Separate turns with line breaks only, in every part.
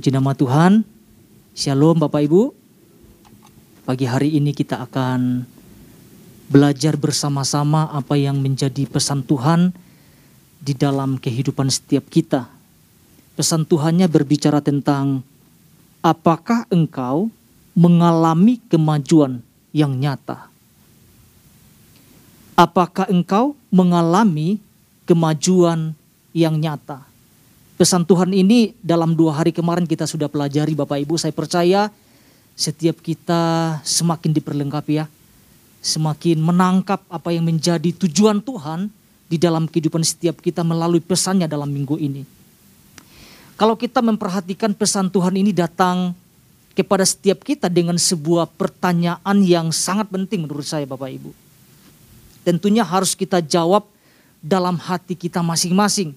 Puji nama Tuhan. Shalom Bapak Ibu. Pagi hari ini kita akan belajar bersama-sama apa yang menjadi pesan Tuhan di dalam kehidupan setiap kita. Pesan Tuhannya berbicara tentang apakah engkau mengalami kemajuan yang nyata? Apakah engkau mengalami kemajuan yang nyata? Pesan Tuhan ini dalam dua hari kemarin kita sudah pelajari Bapak Ibu. Saya percaya setiap kita semakin diperlengkapi ya. Semakin menangkap apa yang menjadi tujuan Tuhan di dalam kehidupan setiap kita melalui pesannya dalam minggu ini. Kalau kita memperhatikan pesan Tuhan ini datang kepada setiap kita dengan sebuah pertanyaan yang sangat penting menurut saya Bapak Ibu. Tentunya harus kita jawab dalam hati kita masing-masing.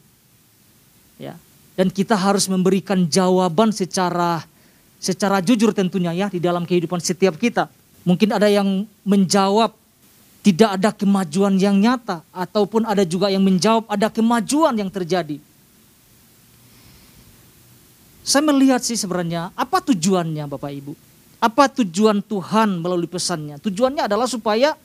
Ya, dan kita harus memberikan jawaban secara secara jujur tentunya ya di dalam kehidupan setiap kita. Mungkin ada yang menjawab tidak ada kemajuan yang nyata ataupun ada juga yang menjawab ada kemajuan yang terjadi. Saya melihat sih sebenarnya apa tujuannya Bapak Ibu? Apa tujuan Tuhan melalui pesannya? Tujuannya adalah supaya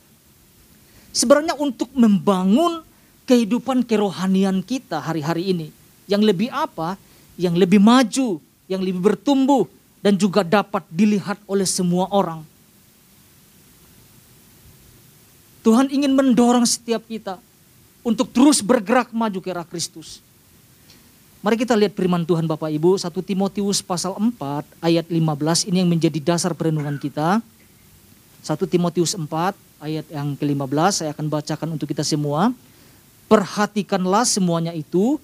sebenarnya untuk membangun kehidupan kerohanian kita hari-hari ini yang lebih apa? Yang lebih maju, yang lebih bertumbuh dan juga dapat dilihat oleh semua orang. Tuhan ingin mendorong setiap kita untuk terus bergerak maju ke arah Kristus. Mari kita lihat firman Tuhan Bapak Ibu, 1 Timotius pasal 4 ayat 15 ini yang menjadi dasar perenungan kita. 1 Timotius 4 ayat yang ke-15 saya akan bacakan untuk kita semua. Perhatikanlah semuanya itu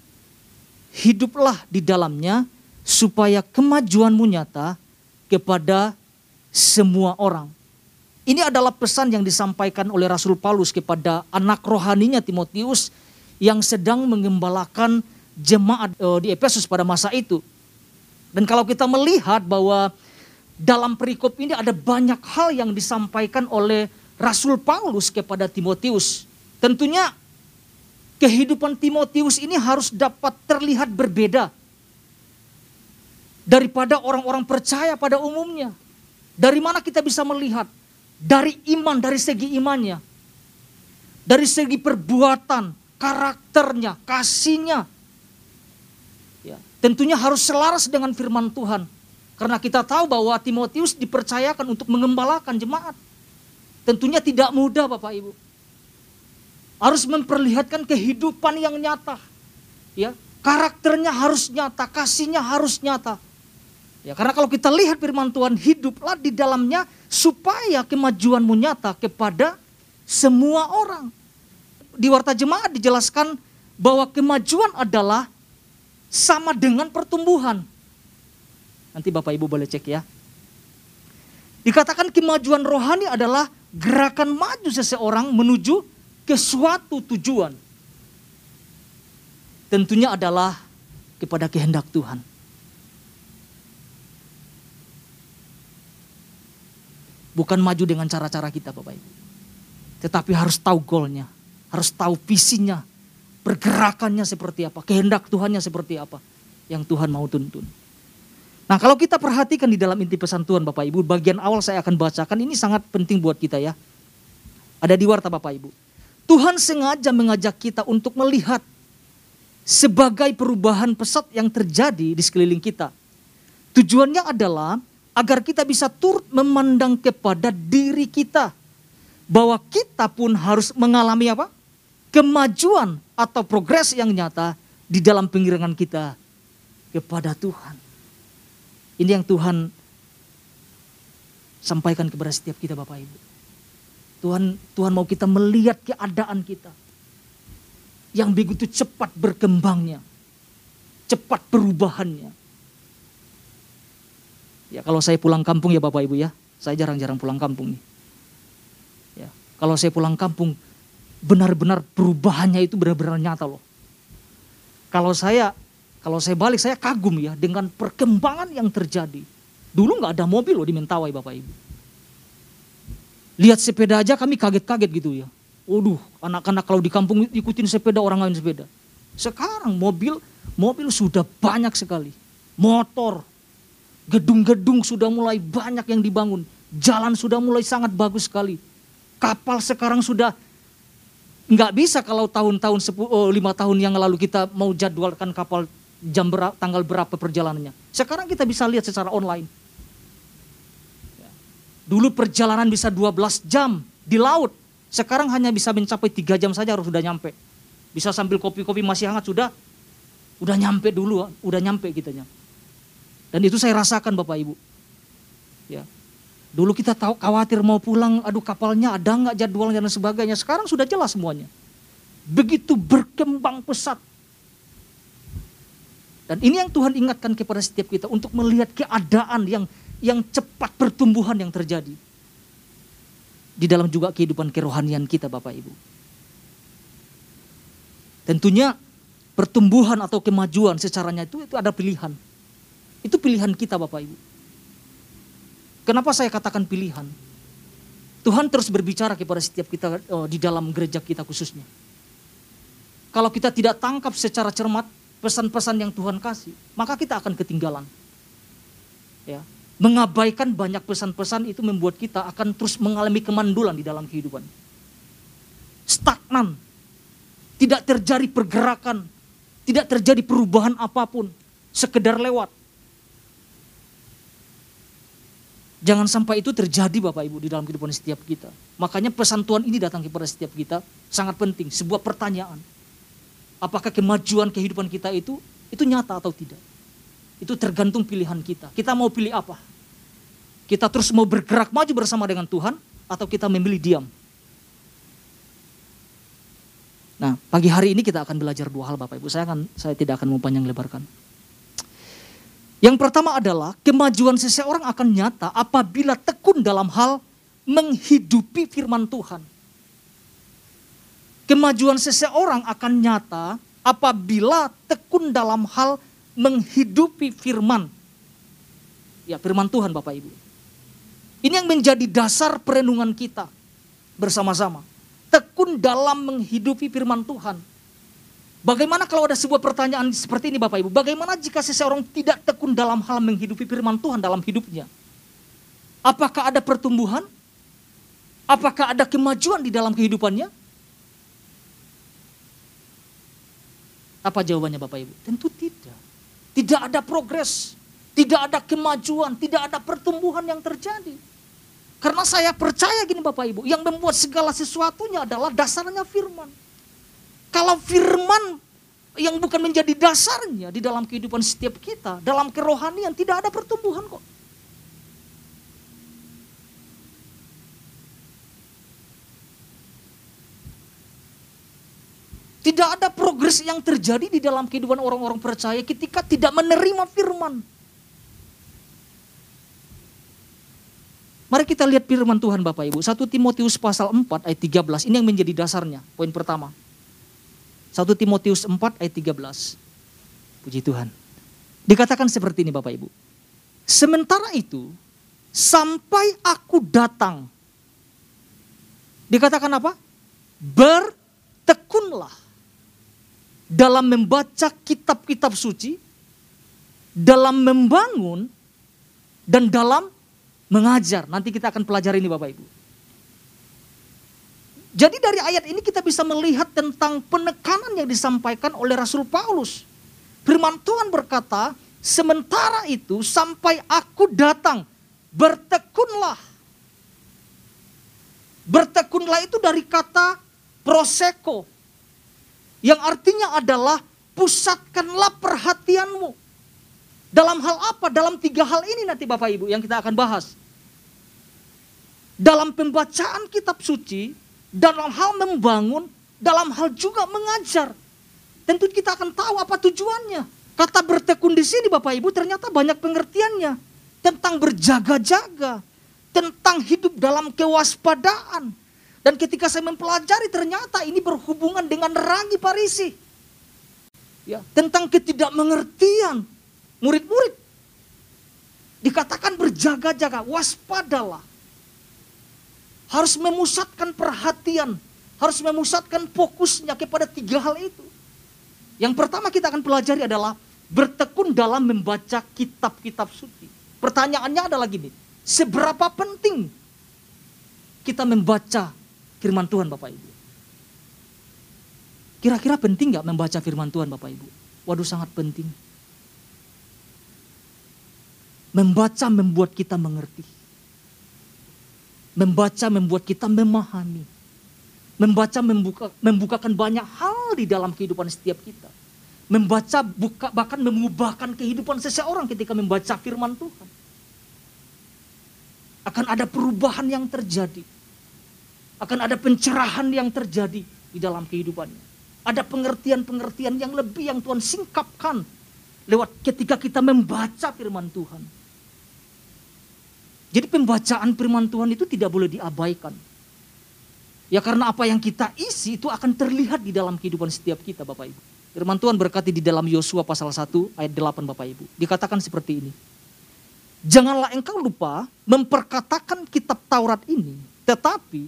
hiduplah di dalamnya supaya kemajuanmu nyata kepada semua orang. Ini adalah pesan yang disampaikan oleh Rasul Paulus kepada anak rohaninya Timotius yang sedang mengembalakan jemaat eh, di Efesus pada masa itu. Dan kalau kita melihat bahwa dalam perikop ini ada banyak hal yang disampaikan oleh Rasul Paulus kepada Timotius. Tentunya kehidupan Timotius ini harus dapat terlihat berbeda daripada orang-orang percaya pada umumnya. Dari mana kita bisa melihat? Dari iman, dari segi imannya. Dari segi perbuatan, karakternya, kasihnya. Ya, tentunya harus selaras dengan firman Tuhan. Karena kita tahu bahwa Timotius dipercayakan untuk mengembalakan jemaat. Tentunya tidak mudah Bapak Ibu harus memperlihatkan kehidupan yang nyata. Ya, karakternya harus nyata, kasihnya harus nyata. Ya, karena kalau kita lihat firman Tuhan, hiduplah di dalamnya supaya kemajuanmu nyata kepada semua orang. Di warta jemaat dijelaskan bahwa kemajuan adalah sama dengan pertumbuhan. Nanti Bapak Ibu boleh cek ya. Dikatakan kemajuan rohani adalah gerakan maju seseorang menuju ke suatu tujuan. Tentunya adalah kepada kehendak Tuhan. Bukan maju dengan cara-cara kita Bapak Ibu. Tetapi harus tahu goalnya. Harus tahu visinya. Pergerakannya seperti apa. Kehendak Tuhannya seperti apa. Yang Tuhan mau tuntun. Nah kalau kita perhatikan di dalam inti pesan Tuhan Bapak Ibu. Bagian awal saya akan bacakan. Ini sangat penting buat kita ya. Ada di warta Bapak Ibu. Tuhan sengaja mengajak kita untuk melihat sebagai perubahan pesat yang terjadi di sekeliling kita. Tujuannya adalah agar kita bisa turut memandang kepada diri kita. Bahwa kita pun harus mengalami apa? Kemajuan atau progres yang nyata di dalam pengirangan kita kepada Tuhan. Ini yang Tuhan sampaikan kepada setiap kita Bapak Ibu. Tuhan Tuhan mau kita melihat keadaan kita yang begitu cepat berkembangnya, cepat perubahannya. Ya kalau saya pulang kampung ya Bapak Ibu ya, saya jarang-jarang pulang kampung nih. Ya, kalau saya pulang kampung benar-benar perubahannya itu benar-benar nyata loh. Kalau saya kalau saya balik saya kagum ya dengan perkembangan yang terjadi. Dulu nggak ada mobil loh di Mentawai Bapak Ibu. Lihat sepeda aja kami kaget-kaget gitu ya. Waduh, anak-anak kalau di kampung ikutin sepeda orang lain sepeda. Sekarang mobil mobil sudah banyak sekali. Motor, Gedung-gedung sudah mulai banyak yang dibangun. Jalan sudah mulai sangat bagus sekali. Kapal sekarang sudah nggak bisa kalau tahun-tahun oh, lima tahun yang lalu kita mau jadwalkan kapal jam berapa, tanggal berapa perjalanannya. Sekarang kita bisa lihat secara online. Dulu perjalanan bisa 12 jam di laut. Sekarang hanya bisa mencapai 3 jam saja harus sudah nyampe. Bisa sambil kopi-kopi masih hangat sudah udah nyampe dulu, udah nyampe kitanya. Dan itu saya rasakan Bapak Ibu. Ya. Dulu kita tahu khawatir mau pulang, aduh kapalnya ada nggak jadwalnya dan sebagainya. Sekarang sudah jelas semuanya. Begitu berkembang pesat. Dan ini yang Tuhan ingatkan kepada setiap kita untuk melihat keadaan yang yang cepat pertumbuhan yang terjadi. Di dalam juga kehidupan kerohanian kita Bapak Ibu. Tentunya pertumbuhan atau kemajuan secaranya itu itu ada pilihan. Itu pilihan kita Bapak Ibu. Kenapa saya katakan pilihan? Tuhan terus berbicara kepada setiap kita oh, di dalam gereja kita khususnya. Kalau kita tidak tangkap secara cermat pesan-pesan yang Tuhan kasih, maka kita akan ketinggalan. Ya, mengabaikan banyak pesan-pesan itu membuat kita akan terus mengalami kemandulan di dalam kehidupan. Stagnan. Tidak terjadi pergerakan, tidak terjadi perubahan apa pun, sekedar lewat. Jangan sampai itu terjadi Bapak Ibu di dalam kehidupan setiap kita. Makanya pesan Tuhan ini datang kepada setiap kita sangat penting. Sebuah pertanyaan. Apakah kemajuan kehidupan kita itu itu nyata atau tidak? Itu tergantung pilihan kita. Kita mau pilih apa? Kita terus mau bergerak maju bersama dengan Tuhan atau kita memilih diam? Nah, pagi hari ini kita akan belajar dua hal Bapak Ibu. Saya akan saya tidak akan mau panjang lebarkan. Yang pertama adalah kemajuan seseorang akan nyata apabila tekun dalam hal menghidupi firman Tuhan. Kemajuan seseorang akan nyata apabila tekun dalam hal menghidupi firman. Ya, firman Tuhan Bapak Ibu. Ini yang menjadi dasar perenungan kita bersama-sama. Tekun dalam menghidupi firman Tuhan. Bagaimana kalau ada sebuah pertanyaan seperti ini Bapak Ibu? Bagaimana jika seseorang tidak tekun dalam hal menghidupi firman Tuhan dalam hidupnya? Apakah ada pertumbuhan? Apakah ada kemajuan di dalam kehidupannya? Apa jawabannya Bapak Ibu? Tentu tidak. Ada progres, tidak ada kemajuan, tidak ada pertumbuhan yang terjadi. Karena saya percaya gini Bapak Ibu, yang membuat segala sesuatunya adalah dasarnya firman. Kalau firman yang bukan menjadi dasarnya di dalam kehidupan setiap kita, dalam kerohanian tidak ada pertumbuhan kok. Tidak ada progres yang terjadi di dalam kehidupan orang-orang percaya ketika tidak menerima firman. Mari kita lihat firman Tuhan Bapak Ibu. 1 Timotius pasal 4 ayat 13. Ini yang menjadi dasarnya. Poin pertama. 1 Timotius 4 ayat 13. Puji Tuhan. Dikatakan seperti ini Bapak Ibu. Sementara itu, sampai aku datang. Dikatakan apa? Bertekunlah dalam membaca kitab-kitab suci, dalam membangun, dan dalam mengajar. Nanti kita akan pelajari ini Bapak Ibu. Jadi dari ayat ini kita bisa melihat tentang penekanan yang disampaikan oleh Rasul Paulus. Firman Tuhan berkata, sementara itu sampai aku datang, bertekunlah. Bertekunlah itu dari kata proseko. Yang artinya adalah pusatkanlah perhatianmu. Dalam hal apa? Dalam tiga hal ini nanti Bapak Ibu yang kita akan bahas. Dalam pembacaan kitab suci, dalam hal membangun, dalam hal juga mengajar. Tentu kita akan tahu apa tujuannya. Kata bertekun di sini Bapak Ibu ternyata banyak pengertiannya. Tentang berjaga-jaga. Tentang hidup dalam kewaspadaan. Dan ketika saya mempelajari ternyata ini berhubungan dengan rangi parisi. Ya, tentang ketidakmengertian murid-murid. Dikatakan berjaga-jaga, waspadalah harus memusatkan perhatian, harus memusatkan fokusnya kepada tiga hal itu. Yang pertama kita akan pelajari adalah bertekun dalam membaca kitab-kitab suci. Pertanyaannya adalah gini, seberapa penting kita membaca firman Tuhan Bapak Ibu? Kira-kira penting nggak membaca firman Tuhan Bapak Ibu? Waduh sangat penting. Membaca membuat kita mengerti. Membaca membuat kita memahami. Membaca membuka, membukakan banyak hal di dalam kehidupan setiap kita. Membaca buka, bahkan mengubahkan kehidupan seseorang ketika membaca firman Tuhan. Akan ada perubahan yang terjadi. Akan ada pencerahan yang terjadi di dalam kehidupannya. Ada pengertian-pengertian yang lebih yang Tuhan singkapkan lewat ketika kita membaca firman Tuhan. Jadi pembacaan firman Tuhan itu tidak boleh diabaikan. Ya karena apa yang kita isi itu akan terlihat di dalam kehidupan setiap kita Bapak Ibu. Firman Tuhan berkati di dalam Yosua pasal 1 ayat 8 Bapak Ibu. Dikatakan seperti ini. Janganlah engkau lupa memperkatakan kitab Taurat ini. Tetapi,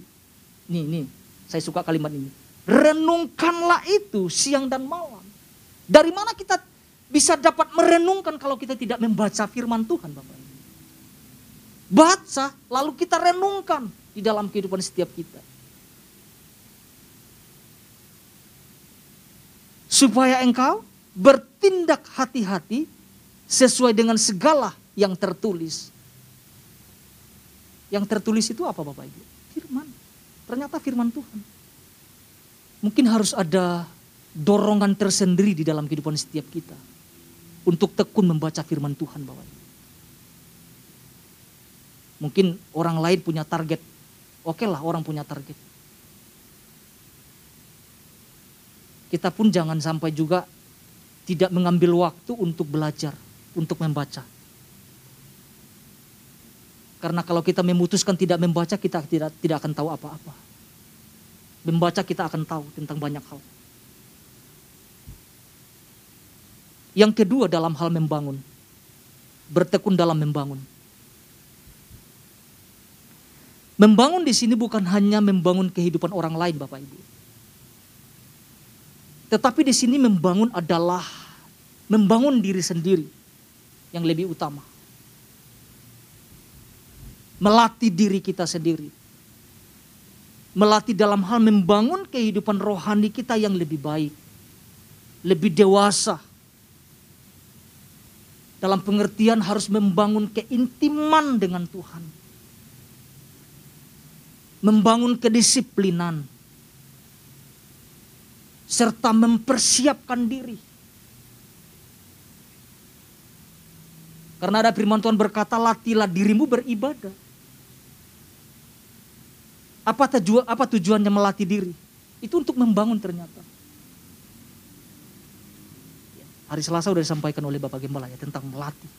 nih, nih, saya suka kalimat ini. Renungkanlah itu siang dan malam. Dari mana kita bisa dapat merenungkan kalau kita tidak membaca firman Tuhan Bapak Ibu. Baca, lalu kita renungkan di dalam kehidupan setiap kita. supaya engkau bertindak hati-hati sesuai dengan segala yang tertulis. Yang tertulis itu apa Bapak Ibu? Ternyata firman Tuhan. Mungkin harus ada dorongan tersendiri di dalam kehidupan setiap kita. Untuk tekun membaca firman Tuhan Ibu. Mungkin orang lain punya target. Oke lah orang punya target. kita pun jangan sampai juga tidak mengambil waktu untuk belajar, untuk membaca. Karena kalau kita memutuskan tidak membaca, kita tidak tidak akan tahu apa-apa. Membaca kita akan tahu tentang banyak hal. Yang kedua dalam hal membangun. Bertekun dalam membangun. Membangun di sini bukan hanya membangun kehidupan orang lain Bapak Ibu tetapi di sini membangun adalah membangun diri sendiri yang lebih utama. Melatih diri kita sendiri. Melatih dalam hal membangun kehidupan rohani kita yang lebih baik. Lebih dewasa. Dalam pengertian harus membangun keintiman dengan Tuhan. Membangun kedisiplinan serta mempersiapkan diri. Karena ada firman Tuhan berkata, latilah dirimu beribadah. Apa tujuan apa tujuannya melatih diri? Itu untuk membangun ternyata. Hari Selasa sudah disampaikan oleh Bapak Gembala ya tentang melatih.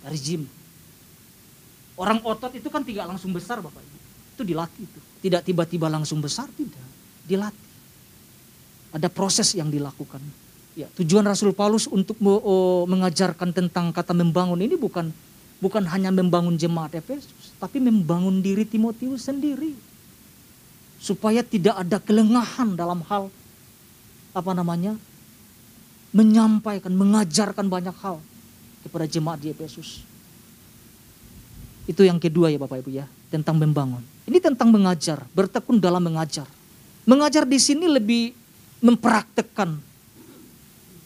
Dari gym. Orang otot itu kan tidak langsung besar Bapak Ibu. Itu dilatih itu. Tidak tiba-tiba langsung besar, tidak. Dilatih. Ada proses yang dilakukan. Ya, tujuan Rasul Paulus untuk mengajarkan tentang kata membangun ini bukan bukan hanya membangun jemaat Efesus, tapi membangun diri Timotius sendiri. Supaya tidak ada kelengahan dalam hal apa namanya? menyampaikan, mengajarkan banyak hal kepada jemaat di Efesus. Itu yang kedua ya Bapak Ibu ya, tentang membangun. Ini tentang mengajar, bertekun dalam mengajar. Mengajar di sini lebih mempraktekkan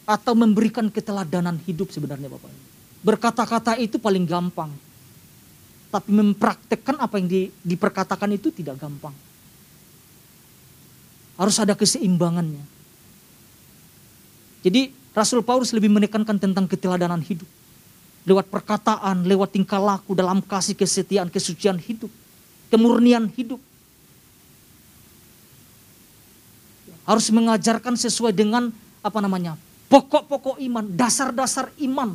atau memberikan keteladanan hidup sebenarnya Bapak. Berkata-kata itu paling gampang. Tapi mempraktekkan apa yang di, diperkatakan itu tidak gampang. Harus ada keseimbangannya. Jadi Rasul Paulus lebih menekankan tentang keteladanan hidup. Lewat perkataan, lewat tingkah laku dalam kasih kesetiaan, kesucian hidup. Kemurnian hidup. harus mengajarkan sesuai dengan apa namanya pokok-pokok iman, dasar-dasar iman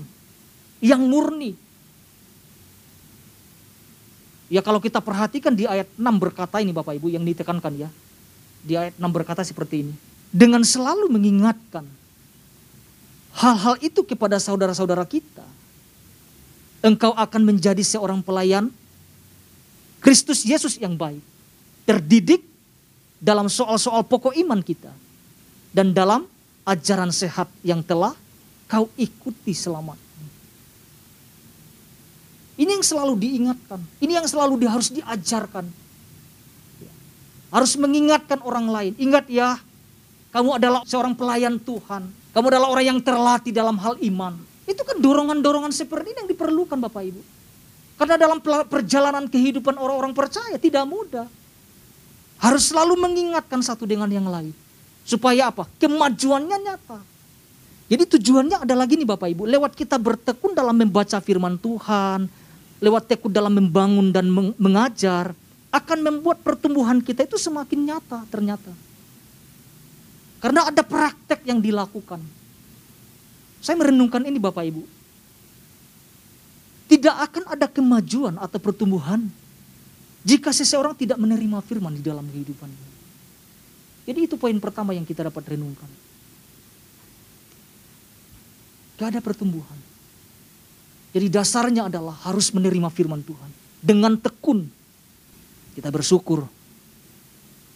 yang murni. Ya kalau kita perhatikan di ayat 6 berkata ini Bapak Ibu yang ditekankan ya. Di ayat 6 berkata seperti ini. Dengan selalu mengingatkan hal-hal itu kepada saudara-saudara kita. Engkau akan menjadi seorang pelayan Kristus Yesus yang baik. Terdidik dalam soal-soal pokok iman kita dan dalam ajaran sehat yang telah kau ikuti selama ini. Ini yang selalu diingatkan. Ini yang selalu di, harus diajarkan. Harus mengingatkan orang lain. Ingat ya, kamu adalah seorang pelayan Tuhan. Kamu adalah orang yang terlatih dalam hal iman. Itu kan dorongan-dorongan seperti ini yang diperlukan Bapak Ibu. Karena dalam perjalanan kehidupan orang-orang percaya tidak mudah. Harus selalu mengingatkan satu dengan yang lain. Supaya apa? Kemajuannya nyata. Jadi tujuannya adalah gini Bapak Ibu. Lewat kita bertekun dalam membaca firman Tuhan lewat tekun dalam membangun dan mengajar akan membuat pertumbuhan kita itu semakin nyata ternyata. Karena ada praktek yang dilakukan. Saya merenungkan ini Bapak Ibu. Tidak akan ada kemajuan atau pertumbuhan jika seseorang tidak menerima firman di dalam kehidupannya. Jadi itu poin pertama yang kita dapat renungkan. Gak ada pertumbuhan. Jadi dasarnya adalah harus menerima firman Tuhan. Dengan tekun. Kita bersyukur.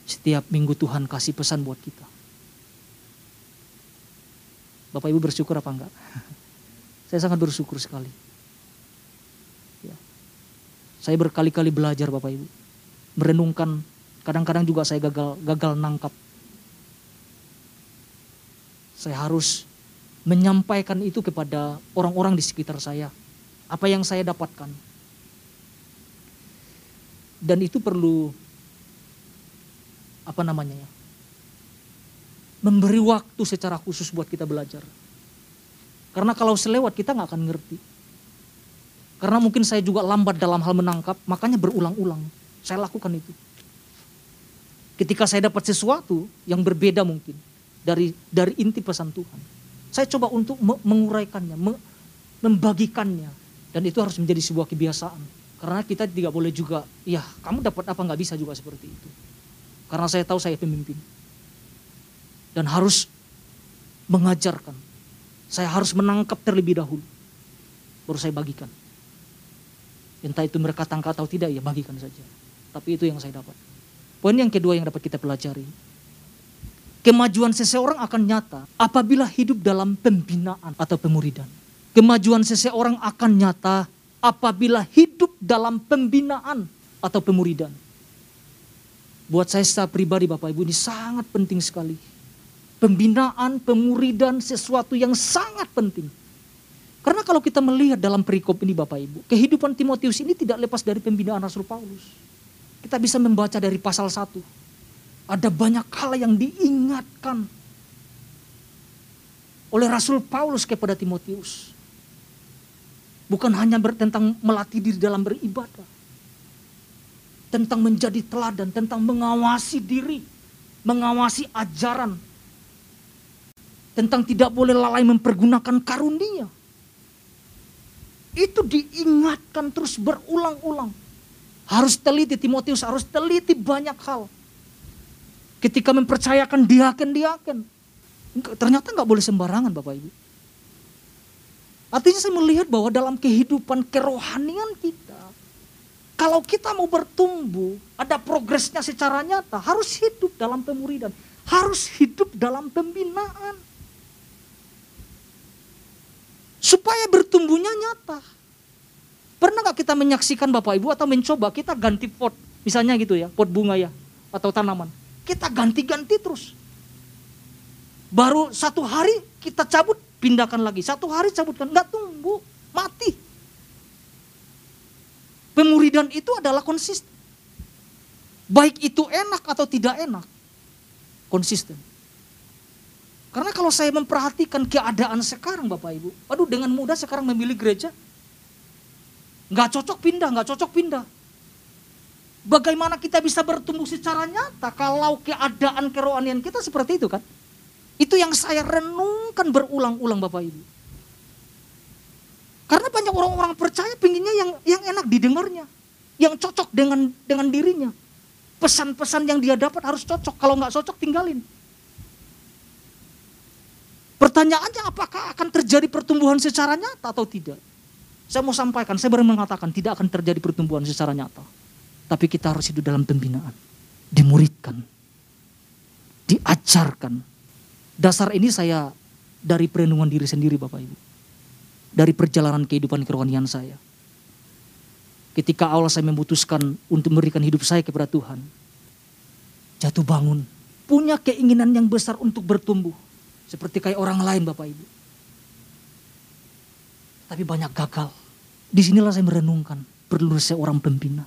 Setiap minggu Tuhan kasih pesan buat kita. Bapak Ibu bersyukur apa enggak? Saya sangat bersyukur sekali. Ya. Saya berkali-kali belajar Bapak Ibu. Merenungkan. Kadang-kadang juga saya gagal gagal nangkap. Saya harus menyampaikan itu kepada orang-orang di sekitar saya apa yang saya dapatkan. Dan itu perlu apa namanya ya? Memberi waktu secara khusus buat kita belajar. Karena kalau selewat kita nggak akan ngerti. Karena mungkin saya juga lambat dalam hal menangkap, makanya berulang-ulang saya lakukan itu. Ketika saya dapat sesuatu yang berbeda mungkin dari dari inti pesan Tuhan, saya coba untuk menguraikannya, membagikannya, dan itu harus menjadi sebuah kebiasaan. Karena kita tidak boleh juga, ya kamu dapat apa nggak bisa juga seperti itu. Karena saya tahu saya pemimpin. Dan harus mengajarkan. Saya harus menangkap terlebih dahulu. Baru saya bagikan. Entah itu mereka tangkap atau tidak, ya bagikan saja. Tapi itu yang saya dapat. Poin yang kedua yang dapat kita pelajari. Kemajuan seseorang akan nyata apabila hidup dalam pembinaan atau pemuridan. Kemajuan seseorang akan nyata apabila hidup dalam pembinaan atau pemuridan. Buat saya secara pribadi Bapak Ibu ini sangat penting sekali. Pembinaan, pemuridan sesuatu yang sangat penting. Karena kalau kita melihat dalam perikop ini Bapak Ibu, kehidupan Timotius ini tidak lepas dari pembinaan Rasul Paulus. Kita bisa membaca dari pasal 1. Ada banyak hal yang diingatkan oleh Rasul Paulus kepada Timotius. Bukan hanya tentang melatih diri dalam beribadah. Tentang menjadi teladan, tentang mengawasi diri, mengawasi ajaran. Tentang tidak boleh lalai mempergunakan karunia. Itu diingatkan terus berulang-ulang. Harus teliti, Timotius harus teliti banyak hal. Ketika mempercayakan diaken-diaken. Ternyata nggak boleh sembarangan Bapak Ibu. Artinya saya melihat bahwa dalam kehidupan kerohanian kita, kalau kita mau bertumbuh, ada progresnya secara nyata, harus hidup dalam pemuridan, harus hidup dalam pembinaan. Supaya bertumbuhnya nyata. Pernah gak kita menyaksikan Bapak Ibu atau mencoba kita ganti pot, misalnya gitu ya, pot bunga ya, atau tanaman. Kita ganti-ganti terus. Baru satu hari kita cabut, pindahkan lagi. Satu hari cabutkan, nggak tumbuh, mati. Pemuridan itu adalah konsisten. Baik itu enak atau tidak enak, konsisten. Karena kalau saya memperhatikan keadaan sekarang Bapak Ibu, aduh dengan mudah sekarang memilih gereja, nggak cocok pindah, nggak cocok pindah. Bagaimana kita bisa bertumbuh secara nyata kalau keadaan kerohanian kita seperti itu kan? Itu yang saya renungkan berulang-ulang Bapak Ibu. Karena banyak orang-orang percaya pinginnya yang yang enak didengarnya, yang cocok dengan dengan dirinya. Pesan-pesan yang dia dapat harus cocok, kalau nggak cocok tinggalin. Pertanyaannya apakah akan terjadi pertumbuhan secara nyata atau tidak? Saya mau sampaikan, saya baru mengatakan tidak akan terjadi pertumbuhan secara nyata. Tapi kita harus hidup dalam pembinaan. Dimuridkan. Diajarkan Dasar ini saya dari perenungan diri sendiri Bapak Ibu. Dari perjalanan kehidupan kerohanian saya. Ketika awal saya memutuskan untuk memberikan hidup saya kepada Tuhan. Jatuh bangun. Punya keinginan yang besar untuk bertumbuh. Seperti kayak orang lain Bapak Ibu. Tapi banyak gagal. Di sinilah saya merenungkan. Perlu seorang pembina.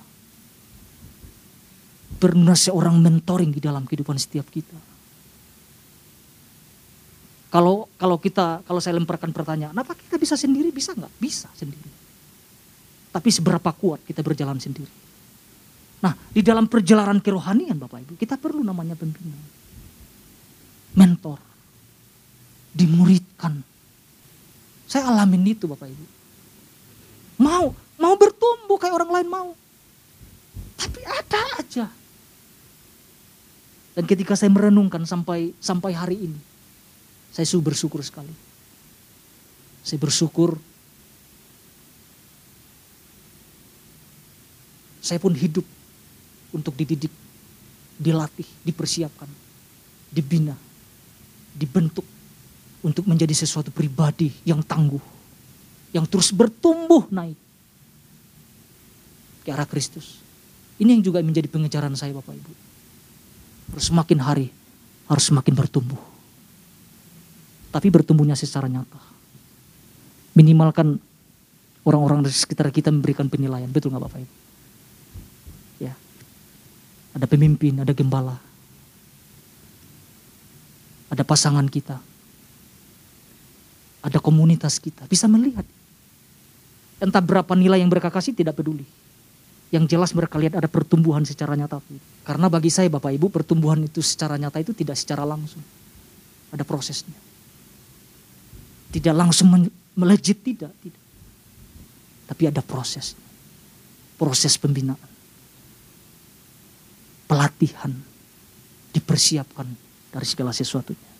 Perlu seorang mentoring di dalam kehidupan setiap kita. Kalau kalau kita kalau saya lemparkan pertanyaan, apa kita bisa sendiri? Bisa nggak? Bisa sendiri. Tapi seberapa kuat kita berjalan sendiri? Nah, di dalam perjalanan kerohanian Bapak Ibu, kita perlu namanya pembina. Mentor. Dimuridkan. Saya alamin itu Bapak Ibu. Mau, mau bertumbuh kayak orang lain mau. Tapi ada aja. Dan ketika saya merenungkan sampai sampai hari ini, saya bersyukur sekali. Saya bersyukur saya pun hidup untuk dididik, dilatih, dipersiapkan, dibina, dibentuk untuk menjadi sesuatu pribadi yang tangguh, yang terus bertumbuh naik ke arah Kristus. Ini yang juga menjadi pengejaran saya Bapak Ibu. Harus semakin hari, harus semakin bertumbuh. Tapi bertumbuhnya secara nyata. Minimalkan orang-orang di sekitar kita memberikan penilaian. Betul nggak Bapak Ibu? ada pemimpin, ada gembala, ada pasangan kita, ada komunitas kita, bisa melihat. Entah berapa nilai yang mereka kasih tidak peduli. Yang jelas mereka lihat ada pertumbuhan secara nyata. Karena bagi saya Bapak Ibu pertumbuhan itu secara nyata itu tidak secara langsung. Ada prosesnya. Tidak langsung melejit, tidak. tidak. Tapi ada proses. Proses pembinaan pelatihan, dipersiapkan dari segala sesuatunya.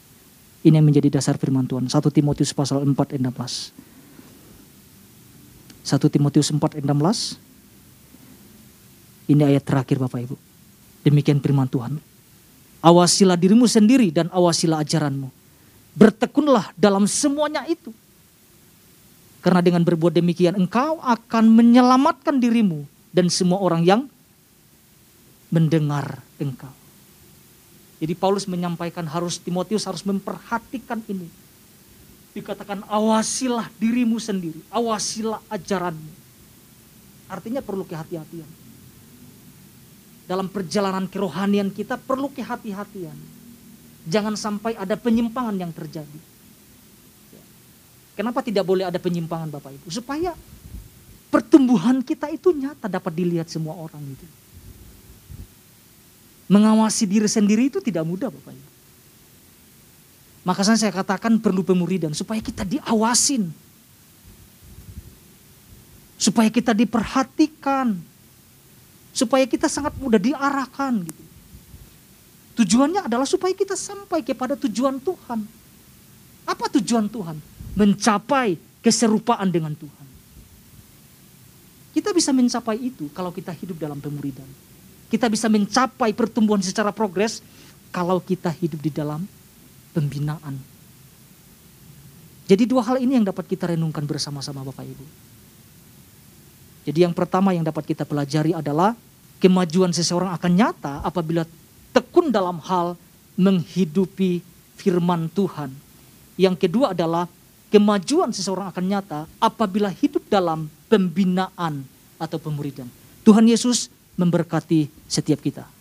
Ini yang menjadi dasar firman Tuhan. 1 Timotius pasal 4 ayat 16. 1 Timotius 4 ayat 16. Ini ayat terakhir Bapak Ibu. Demikian firman Tuhan. Awasilah dirimu sendiri dan awasilah ajaranmu. Bertekunlah dalam semuanya itu. Karena dengan berbuat demikian engkau akan menyelamatkan dirimu dan semua orang yang mendengar engkau. Jadi Paulus menyampaikan harus Timotius harus memperhatikan ini. Dikatakan awasilah dirimu sendiri, awasilah ajaranmu. Artinya perlu kehati-hatian. Dalam perjalanan kerohanian kita perlu kehati-hatian. Jangan sampai ada penyimpangan yang terjadi. Kenapa tidak boleh ada penyimpangan Bapak Ibu? Supaya pertumbuhan kita itu nyata dapat dilihat semua orang itu. Mengawasi diri sendiri itu tidak mudah Bapak Ibu. Maka saya katakan perlu pemuridan supaya kita diawasin. Supaya kita diperhatikan. Supaya kita sangat mudah diarahkan gitu. Tujuannya adalah supaya kita sampai kepada tujuan Tuhan. Apa tujuan Tuhan? Mencapai keserupaan dengan Tuhan. Kita bisa mencapai itu kalau kita hidup dalam pemuridan. Kita bisa mencapai pertumbuhan secara progres kalau kita hidup di dalam pembinaan. Jadi dua hal ini yang dapat kita renungkan bersama-sama Bapak Ibu. Jadi yang pertama yang dapat kita pelajari adalah kemajuan seseorang akan nyata apabila tekun dalam hal menghidupi firman Tuhan. Yang kedua adalah kemajuan seseorang akan nyata apabila hidup dalam pembinaan atau pemuridan. Tuhan Yesus memberkati setiap kita.